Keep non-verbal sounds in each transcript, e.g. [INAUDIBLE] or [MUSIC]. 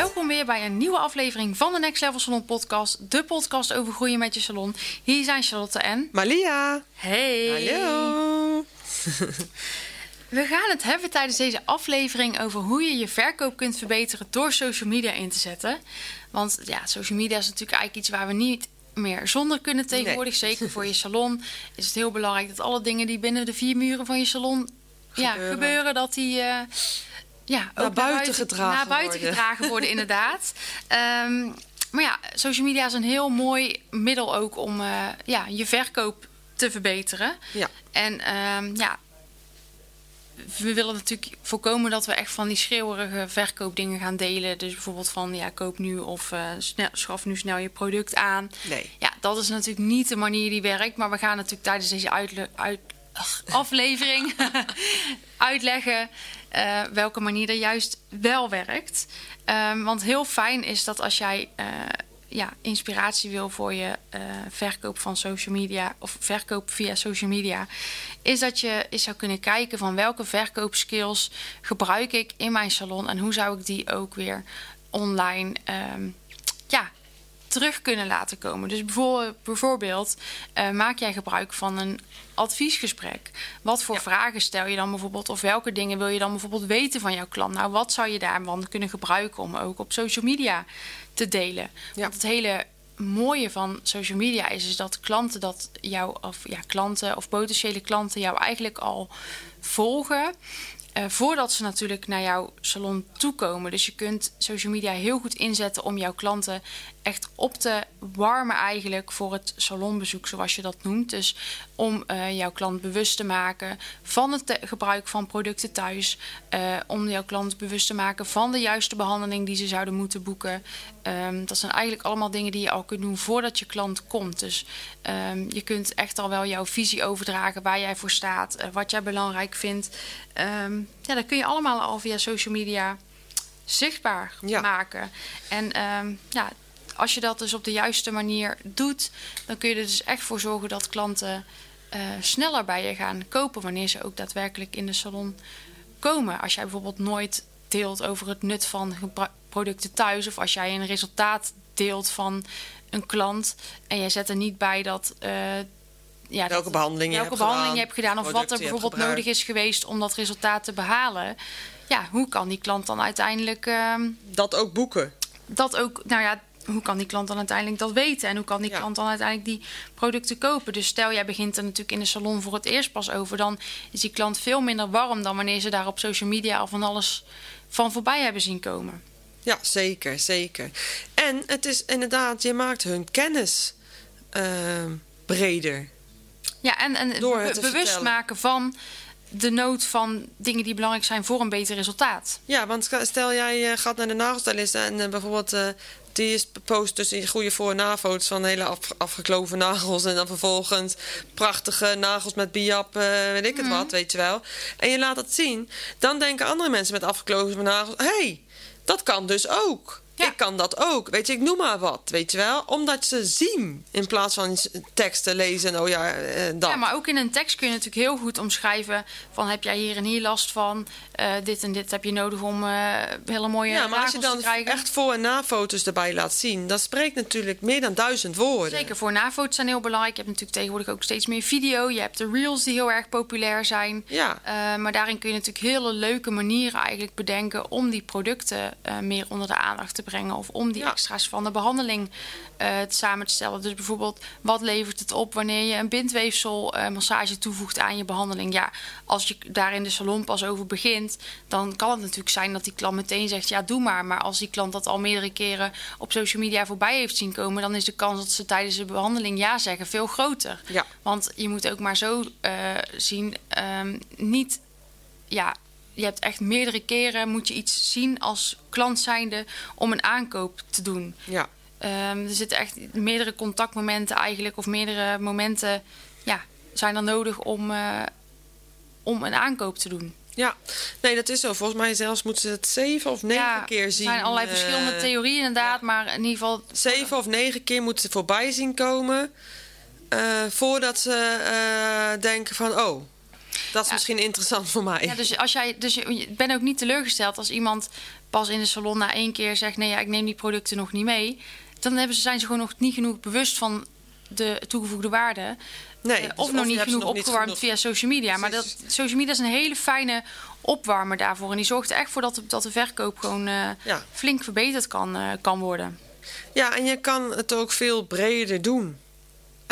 Welkom weer bij een nieuwe aflevering van de Next Level Salon podcast. De podcast over groeien met je salon. Hier zijn Charlotte en... Malia. Hey! Hallo. [LAUGHS] We gaan het hebben tijdens deze aflevering over hoe je je verkoop kunt verbeteren door social media in te zetten. Want ja, social media is natuurlijk eigenlijk iets waar we niet meer zonder kunnen tegenwoordig. Zeker voor je salon is het heel belangrijk dat alle dingen die binnen de vier muren van je salon ja, Gebeuren. gebeuren, dat die eh, ja, ook buiten gedragen naar buiten worden. gedragen worden, [LAUGHS] inderdaad. Ehm, maar ja, social media is een heel mooi middel ook om eh, ja, je verkoop te verbeteren. Ja. En ehm, ja, we willen natuurlijk voorkomen dat we echt van die schreeuwerige verkoopdingen gaan delen. Dus bijvoorbeeld van ja, koop nu of eh, snel, schaf nu snel je product aan. Nee. Ja, dat is natuurlijk niet de manier die werkt. Maar we gaan natuurlijk tijdens deze uit, aflevering [LAUGHS] [LAUGHS] uitleggen eh, welke manier er juist wel werkt. Ehm, want heel fijn is dat als jij eh, ja, inspiratie wil voor je eh, verkoop van social media of verkoop via social media, is dat je eens zou kunnen kijken van welke verkoopskills gebruik ik in mijn salon en hoe zou ik die ook weer online ja, terug kunnen laten komen. Dus bijvoorbeeld, eh, maak jij gebruik van een adviesgesprek. Wat voor vragen stel je dan bijvoorbeeld? Of welke dingen wil je dan bijvoorbeeld weten van jouw klant? Nou, wat zou je daarvan kunnen gebruiken om ook op social media te delen? Ja. Want het hele mooie van social media is, is dat klanten dat jou, of ja, klanten of potentiële klanten jou eigenlijk al volgen. eh, voordat ze natuurlijk naar jouw salon toekomen. Dus je kunt social media heel goed inzetten om jouw klanten echt op te warmen eigenlijk voor het salonbezoek, zoals je dat noemt. Dus om eh, jouw klant bewust te maken van het gebruik van producten thuis. eh, om jouw klant bewust te maken van de juiste behandeling die ze zouden moeten boeken. Ehm, dat zijn eigenlijk allemaal dingen die je al kunt doen voordat je klant komt. Dus ehm, je kunt echt al wel jouw visie overdragen waar jij voor staat, eh, wat jij belangrijk vindt. Ehm, ja, dat kun je allemaal al via social media zichtbaar Ja. maken. En ja, als je dat dus op de juiste manier doet, dan kun je er dus echt voor zorgen dat klanten eh, sneller bij je gaan kopen wanneer ze ook daadwerkelijk in de salon komen. Als jij bijvoorbeeld nooit deelt over het nut van producten thuis, of als jij een resultaat deelt van een klant en jij zet er niet bij dat. eh, ja, Welke dat- behandeling je welke hebt behandeling gedaan, je hebt gedaan of wat er bijvoorbeeld nodig is geweest om dat resultaat te behalen. Ja, hoe kan die klant dan uiteindelijk ehm, Dat ook boeken. dat ook, nou ja, hoe kan die klant dan uiteindelijk dat weten? En hoe kan die Ja. klant dan uiteindelijk die producten kopen? Dus stel, jij begint er natuurlijk in de salon voor het eerst pas over, dan is die klant veel minder warm dan wanneer ze daar op social media al van alles van voorbij hebben zien komen. Ja, zeker, zeker. En het is inderdaad, je maakt hun kennis ehm, breder. Ja, en, en Door be- bewust vertellen. maken van de nood van dingen die belangrijk zijn voor een beter resultaat. Ja, want stel jij eh, gaat naar de nagelstylist en eh, bijvoorbeeld eh, die is post dus in goede voor- en nafoto's van hele af, afgekloven nagels en dan vervolgens prachtige nagels met biap, weet ik het Mhm. wat, weet je wel. En je laat dat zien, dan denken andere mensen met afgekloven nagels, hé, hey, dat kan dus ook. Ja. Ik kan dat ook. Weet je, ik noem maar wat, weet je wel. Omdat ze zien in plaats van teksten lezen en oh ja, eh, dat. Ja, maar ook in een tekst kun je natuurlijk heel goed omschrijven van heb jij hier en hier last van, Eh, dit en dit heb je nodig om eh, hele mooie Ja, maar als je dan echt voor- en na-foto's erbij laat zien, dat spreekt natuurlijk meer dan duizend woorden. Zeker, voor nafoto's zijn heel belangrijk. Je hebt natuurlijk tegenwoordig ook steeds meer video. Je hebt de reels die heel erg populair zijn. Ja. Eh, maar daarin kun je natuurlijk hele leuke manieren eigenlijk bedenken om die producten eh, meer onder de aandacht te brengen of om die Ja. extra's van de behandeling eh, samen te stellen. Dus bijvoorbeeld, wat levert het op wanneer je een bindweefsel eh, massage toevoegt aan je behandeling? Ja, als je daar in de salon pas over begint, dan kan het natuurlijk zijn dat die klant meteen zegt: ja, doe maar. Maar als die klant dat al meerdere keren op social media voorbij heeft zien komen, dan is de kans dat ze tijdens de behandeling ja zeggen veel groter. Ja. Want je moet ook maar zo eh, zien, ehm, niet, ja, je hebt echt meerdere keren moet je iets zien als klant zijnde om een aankoop te doen. Ja. Ehm, er zitten echt meerdere contactmomenten eigenlijk, of meerdere momenten, ja, zijn er nodig om, eh, om een aankoop te doen. Ja, nee, dat is zo. Volgens mij zelfs moeten ze het zeven of negen ja, keer zien. Er zijn allerlei eh, verschillende theorieën inderdaad, maar in ieder geval Zeven of negen keer moeten ze voorbij zien komen. eh, voordat ze eh, denken van, oh, dat is Ja. misschien interessant voor mij. Ja, dus als jij, dus je je bent ook niet teleurgesteld als iemand pas in de salon na één keer zegt: nee, ja, ik neem die producten nog niet mee. Dan hebben ze, zijn ze gewoon nog niet genoeg bewust van de toegevoegde waarde. nee, Eh, dus of nog niet genoeg nog opgewarmd via social media. Maar dat, social media is een hele fijne opwarmer daarvoor. En die zorgt er echt voor dat, de- dat de verkoop gewoon eh, Ja. flink verbeterd kan, eh, kan worden. Ja, en je kan het ook veel breder doen.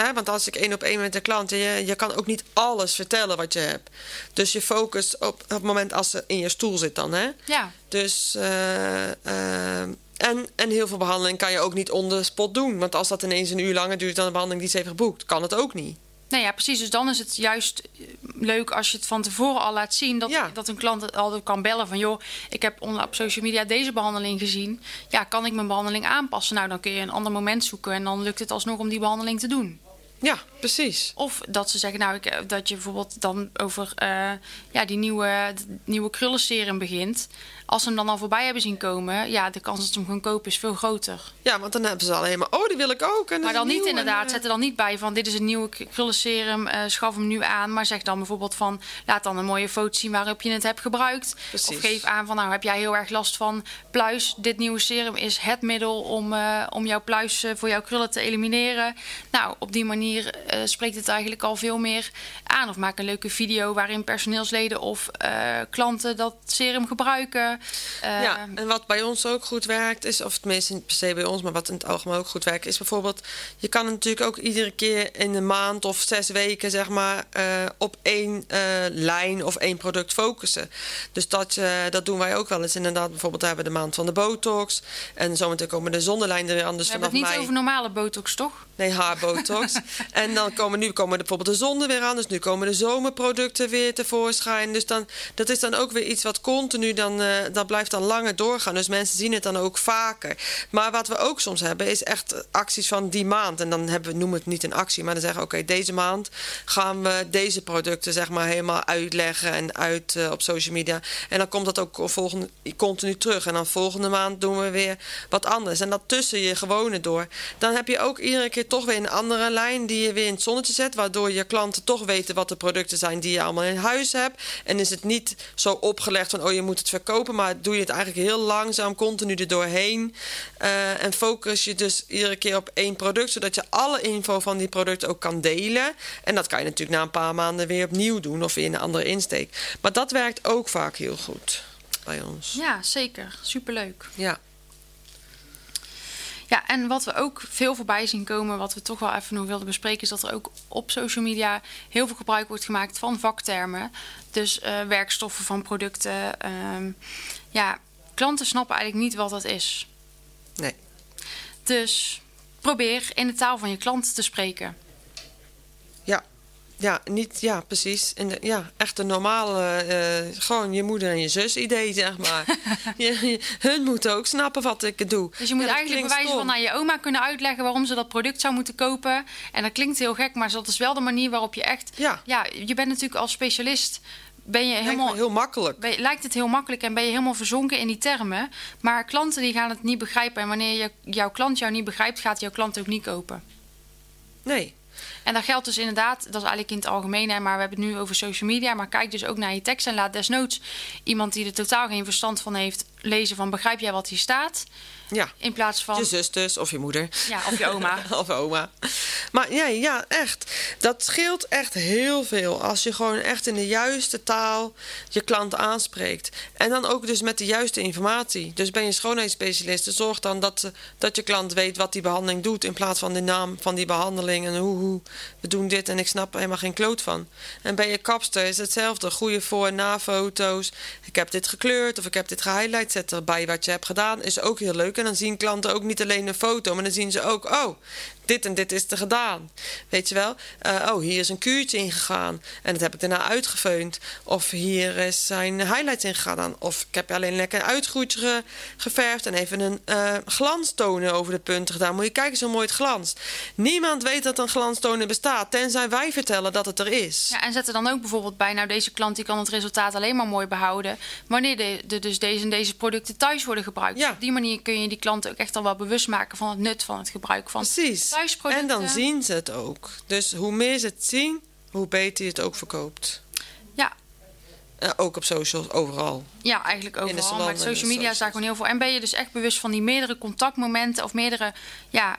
Hè, want als ik één op één met de klant, je, je kan ook niet alles vertellen wat je hebt. Dus je focust op, op het moment als ze in je stoel zit dan. Hè? Ja, Dus, eh, eh, en, en heel veel behandeling kan je ook niet on the spot doen. Want als dat ineens een uur langer duurt dan de behandeling die ze heeft geboekt, kan het ook niet. nou ja, precies. Dus dan is het juist eh, leuk als je het van tevoren al laat zien. Dat, Ja. dat een klant al kan bellen van... joh, ik heb op social media deze behandeling gezien. Ja, kan ik mijn behandeling aanpassen? Nou, dan kun je een ander moment zoeken... en dan lukt het alsnog om die behandeling te doen. Ja, precies. Of dat ze zeggen, nou, ik, eh, dat je bijvoorbeeld dan over eh, ja, die nieuwe, nieuwe krullenserum begint. Als ze hem dan al voorbij hebben zien komen, ja, de kans dat ze hem gaan kopen is veel groter. Ja, want dan hebben ze alleen maar, oh, die wil ik ook. En Maar dan niet en, inderdaad, eh, zet er dan niet bij van dit is een nieuwe krullenserum, eh schaf hem nu aan. Maar zeg dan bijvoorbeeld van, laat dan een mooie foto zien waarop je het hebt gebruikt. Precies. Of geef aan van, nou heb jij heel erg last van pluis. Dit nieuwe serum is het middel om, om jouw pluis voor jouw krullen te elimineren. Nou, op die manier eh, spreekt het eigenlijk al veel meer aan. Of maak een leuke video waarin personeelsleden of eh, klanten dat serum gebruiken. Eh, Ja, en wat bij ons ook goed werkt is, of tenminste niet per se bij ons, maar wat in het algemeen ook goed werkt, is bijvoorbeeld, je kan natuurlijk ook iedere keer in een maand of zes weken, zeg maar, op één lijn of één product focussen. Dus dat, dat doen wij ook wel eens. Inderdaad, bijvoorbeeld hebben we de maand van de botox. En zometeen komen de zonnelijnen er weer. Dus we vanaf het niet mei... over normale botox, toch? Nee, haarbotox. [LAUGHS] en dan komen nu komen bijvoorbeeld de zon er weer aan. Dus nu komen de zomerproducten weer tevoorschijn. Dus dan, dat is dan ook weer iets wat continu dan, eh, dat blijft dan langer doorgaan. Dus mensen zien het dan ook vaker. Maar wat we ook soms hebben is echt acties van die maand. En dan hebben noemen we het niet een actie, maar dan zeggen we oké, deze maand gaan we deze producten zeg maar helemaal uitleggen en uit eh, op social media. En dan komt dat ook volgende, continu terug. En dan volgende maand doen we weer wat anders. En dat tussen je gewone door. Dan heb je ook iedere keer toch weer een andere lijn die je weer in het zonnetje zet. Waardoor je klanten toch weten wat de producten zijn die je allemaal in huis hebt. En is het niet zo opgelegd van oh je moet het verkopen. Maar doe je het eigenlijk heel langzaam, continu er doorheen. Eh, en focus je dus iedere keer op één product. Zodat je alle info van die producten ook kan delen. En dat kan je natuurlijk na een paar maanden weer opnieuw doen. Of weer in een andere insteek. Maar dat werkt ook vaak heel goed bij ons. Ja, zeker. Superleuk. Ja. Ja, en wat we ook veel voorbij zien komen, wat we toch wel even nog wilden bespreken, is dat er ook op social media heel veel gebruik wordt gemaakt van vaktermen. Dus eh, werkstoffen van producten. ehm, ja, klanten snappen eigenlijk niet wat dat is. Nee. Dus probeer in de taal van je klant te spreken. Ja. Ja, niet, ja, precies. En de- ja, echt een normale, eh, gewoon je moeder en je zus idee, zeg maar. [LAUGHS] je, je- hun moeten ook snappen wat ik doe. Dus je moet Ja, eigenlijk bewijzen stom. van aan je oma kunnen uitleggen waarom ze dat product zou moeten kopen. En dat klinkt heel gek, maar dat is wel de manier waarop je echt. Ja. ja je bent natuurlijk als specialist. Ben je helemaal, heel makkelijk. ben lijkt het heel makkelijk en ben je helemaal verzonken in die termen. Maar klanten die gaan het niet begrijpen. En wanneer je, jouw klant jou niet begrijpt, gaat jouw klant ook niet kopen. Nee. En dat geldt dus inderdaad, dat is eigenlijk in het algemeen, hè, maar we hebben het nu over social media. Maar kijk dus ook naar je tekst en laat desnoods iemand die er totaal geen verstand van heeft lezen van begrijp jij wat hier staat? Ja. In plaats van Je zus dus, of je moeder. ja, of je oma. [LAUGHS] of oma. Maar ja, ja, echt. Dat scheelt echt heel veel. Als je gewoon echt in de juiste taal je klant aanspreekt. En dan ook dus met de juiste informatie. Dus ben je schoonheidsspecialist, dus zorg dan dat, dat je klant weet wat die behandeling doet. In plaats van de naam van die behandeling. En hoe, hoe we doen dit en ik snap er helemaal geen kloot van. En ben je kapster is hetzelfde. Goede voor- en na-foto's. Ik heb dit gekleurd of ik heb dit gehighlight. Zet erbij wat je hebt gedaan. Is ook heel leuk. En dan zien klanten ook niet alleen een foto, maar dan zien ze ook, oh, dit en dit is er gedaan. Weet je wel? Eh, oh, hier is een kuurtje ingegaan. En dat heb ik daarna uitgefeund. Of hier is zijn highlights ingegaan. Of ik heb alleen lekker een uitgroetje ge- geverfd. En even een eh glanstoner over de punten gedaan. Moet je kijken zo mooi het glanst. Niemand weet dat een glanstoner bestaat. Tenzij wij vertellen dat het er is. Ja, en zet er dan ook bijvoorbeeld bij, nou deze klant die kan het resultaat alleen maar mooi behouden. Wanneer de, de- dus deze en deze producten thuis worden gebruikt. Ja. Op die manier kun je die klanten ook echt al wel bewust maken van het nut van het gebruik van Precies. En dan zien ze het ook. Dus hoe meer ze het zien, hoe beter je het ook verkoopt. Ja, ook op socials, overal. Ja, eigenlijk overal. Maar social media is daar socials. gewoon heel veel. En ben je dus echt bewust van die meerdere contactmomenten of meerdere ja,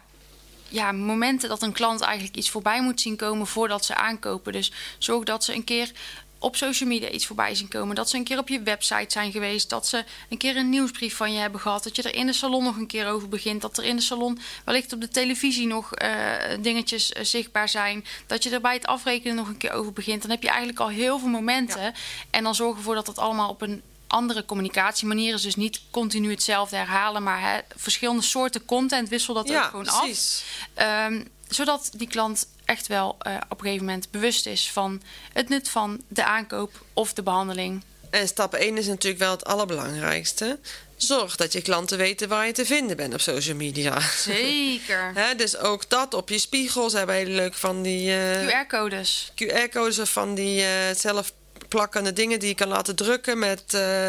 ja, momenten dat een klant eigenlijk iets voorbij moet zien komen voordat ze aankopen. Dus zorg dat ze een keer op social media iets voorbij zien komen. Dat ze een keer op je website zijn geweest. Dat ze een keer een nieuwsbrief van je hebben gehad. Dat je er in de salon nog een keer over begint. Dat er in de salon wellicht op de televisie nog eh, dingetjes eh, zichtbaar zijn. Dat je er bij het afrekenen nog een keer over begint. Dan heb je eigenlijk al heel veel momenten. En dan zorg ervoor dat dat allemaal op een andere communicatiemanier is. Dus niet continu hetzelfde herhalen. Maar hè, verschillende soorten content. Wissel dat ook Ja, gewoon af. precies. Zodat die klant echt wel eh, op een gegeven moment bewust is van het nut van de aankoop of de behandeling. En stap 1 is natuurlijk wel het allerbelangrijkste. Zorg dat je klanten weten waar je te vinden bent op social media. Zeker. [LAUGHS] Dus ook dat op je spiegels hebben hele leuk van die eh, QR-codes. QR-codes of van die eh zelfplakkende dingen die je kan laten drukken met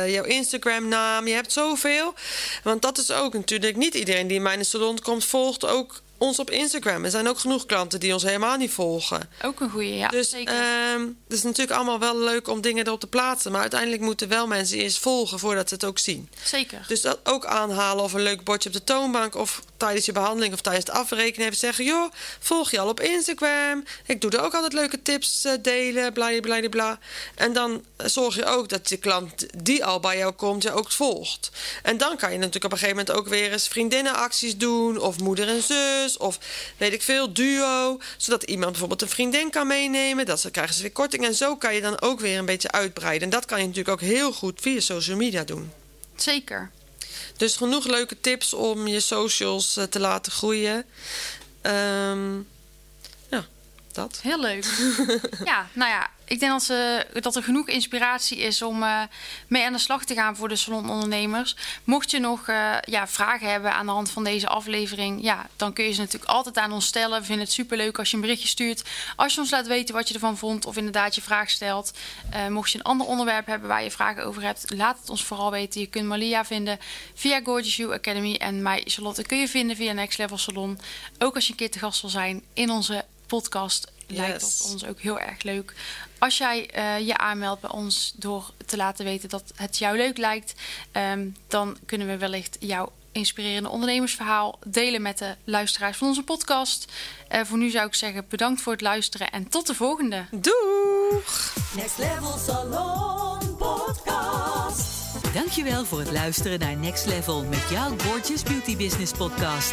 jouw Instagram-naam. Je hebt zoveel. Want dat is ook natuurlijk niet iedereen die in mijn salon komt, volgt ook ons op Instagram. Er zijn ook genoeg klanten die ons helemaal niet volgen. Ook een goede, ja. Dus zeker. ehm, het is natuurlijk allemaal wel leuk om dingen erop te plaatsen. Maar uiteindelijk moeten wel mensen eerst volgen voordat ze het ook zien. zeker. Dus dat ook aanhalen of een leuk bordje op de toonbank... of tijdens je behandeling of tijdens het afrekenen even zeggen... joh, volg je al op Instagram? Ik doe er ook altijd leuke tips eh, delen, bla bla En dan zorg je ook dat je klant die al bij jou komt... je ook volgt. En dan kan je natuurlijk op een gegeven moment ook weer eens vriendinnenacties doen... of moeder en zus, of weet ik veel, duo... zodat iemand bijvoorbeeld een vriendin kan meenemen... dat ze krijgen ze weer korting. En zo kan je dan ook weer een beetje uitbreiden. En dat kan je natuurlijk ook heel goed via social media doen. Zeker. Dus genoeg leuke tips om je socials eh, te laten groeien. Ehm, ja, dat. Heel leuk. [LAUGHS] ja, nou ja, ik denk dat, ze, dat er genoeg inspiratie is om eh, mee aan de slag te gaan voor de salonondernemers. Mocht je nog eh, ja, vragen hebben aan de hand van deze aflevering, ja, dan kun je ze natuurlijk altijd aan ons stellen. We vinden het superleuk als je een berichtje stuurt. Als je ons laat weten wat je ervan vond of inderdaad je vraag stelt. Eh, mocht je een ander onderwerp hebben waar je vragen over hebt, laat het ons vooral weten. Je kunt Malia vinden via Gorgeous You Academy en mij, Charlotte, kun je vinden via Next Level Salon. Ook als je een keer te gast wil zijn in onze podcast lijkt Yes. dat ons ook heel erg leuk. Als jij eh, je aanmeldt bij ons door te laten weten dat het jou leuk lijkt, ehm, dan kunnen we wellicht jouw inspirerende ondernemersverhaal delen met de luisteraars van onze podcast. Eh, voor nu zou ik zeggen bedankt voor het luisteren en tot de volgende. Doeg! Next Level Salon Podcast. Dankjewel voor het luisteren naar Next Level met jouw Gorgeous Beauty Business podcast.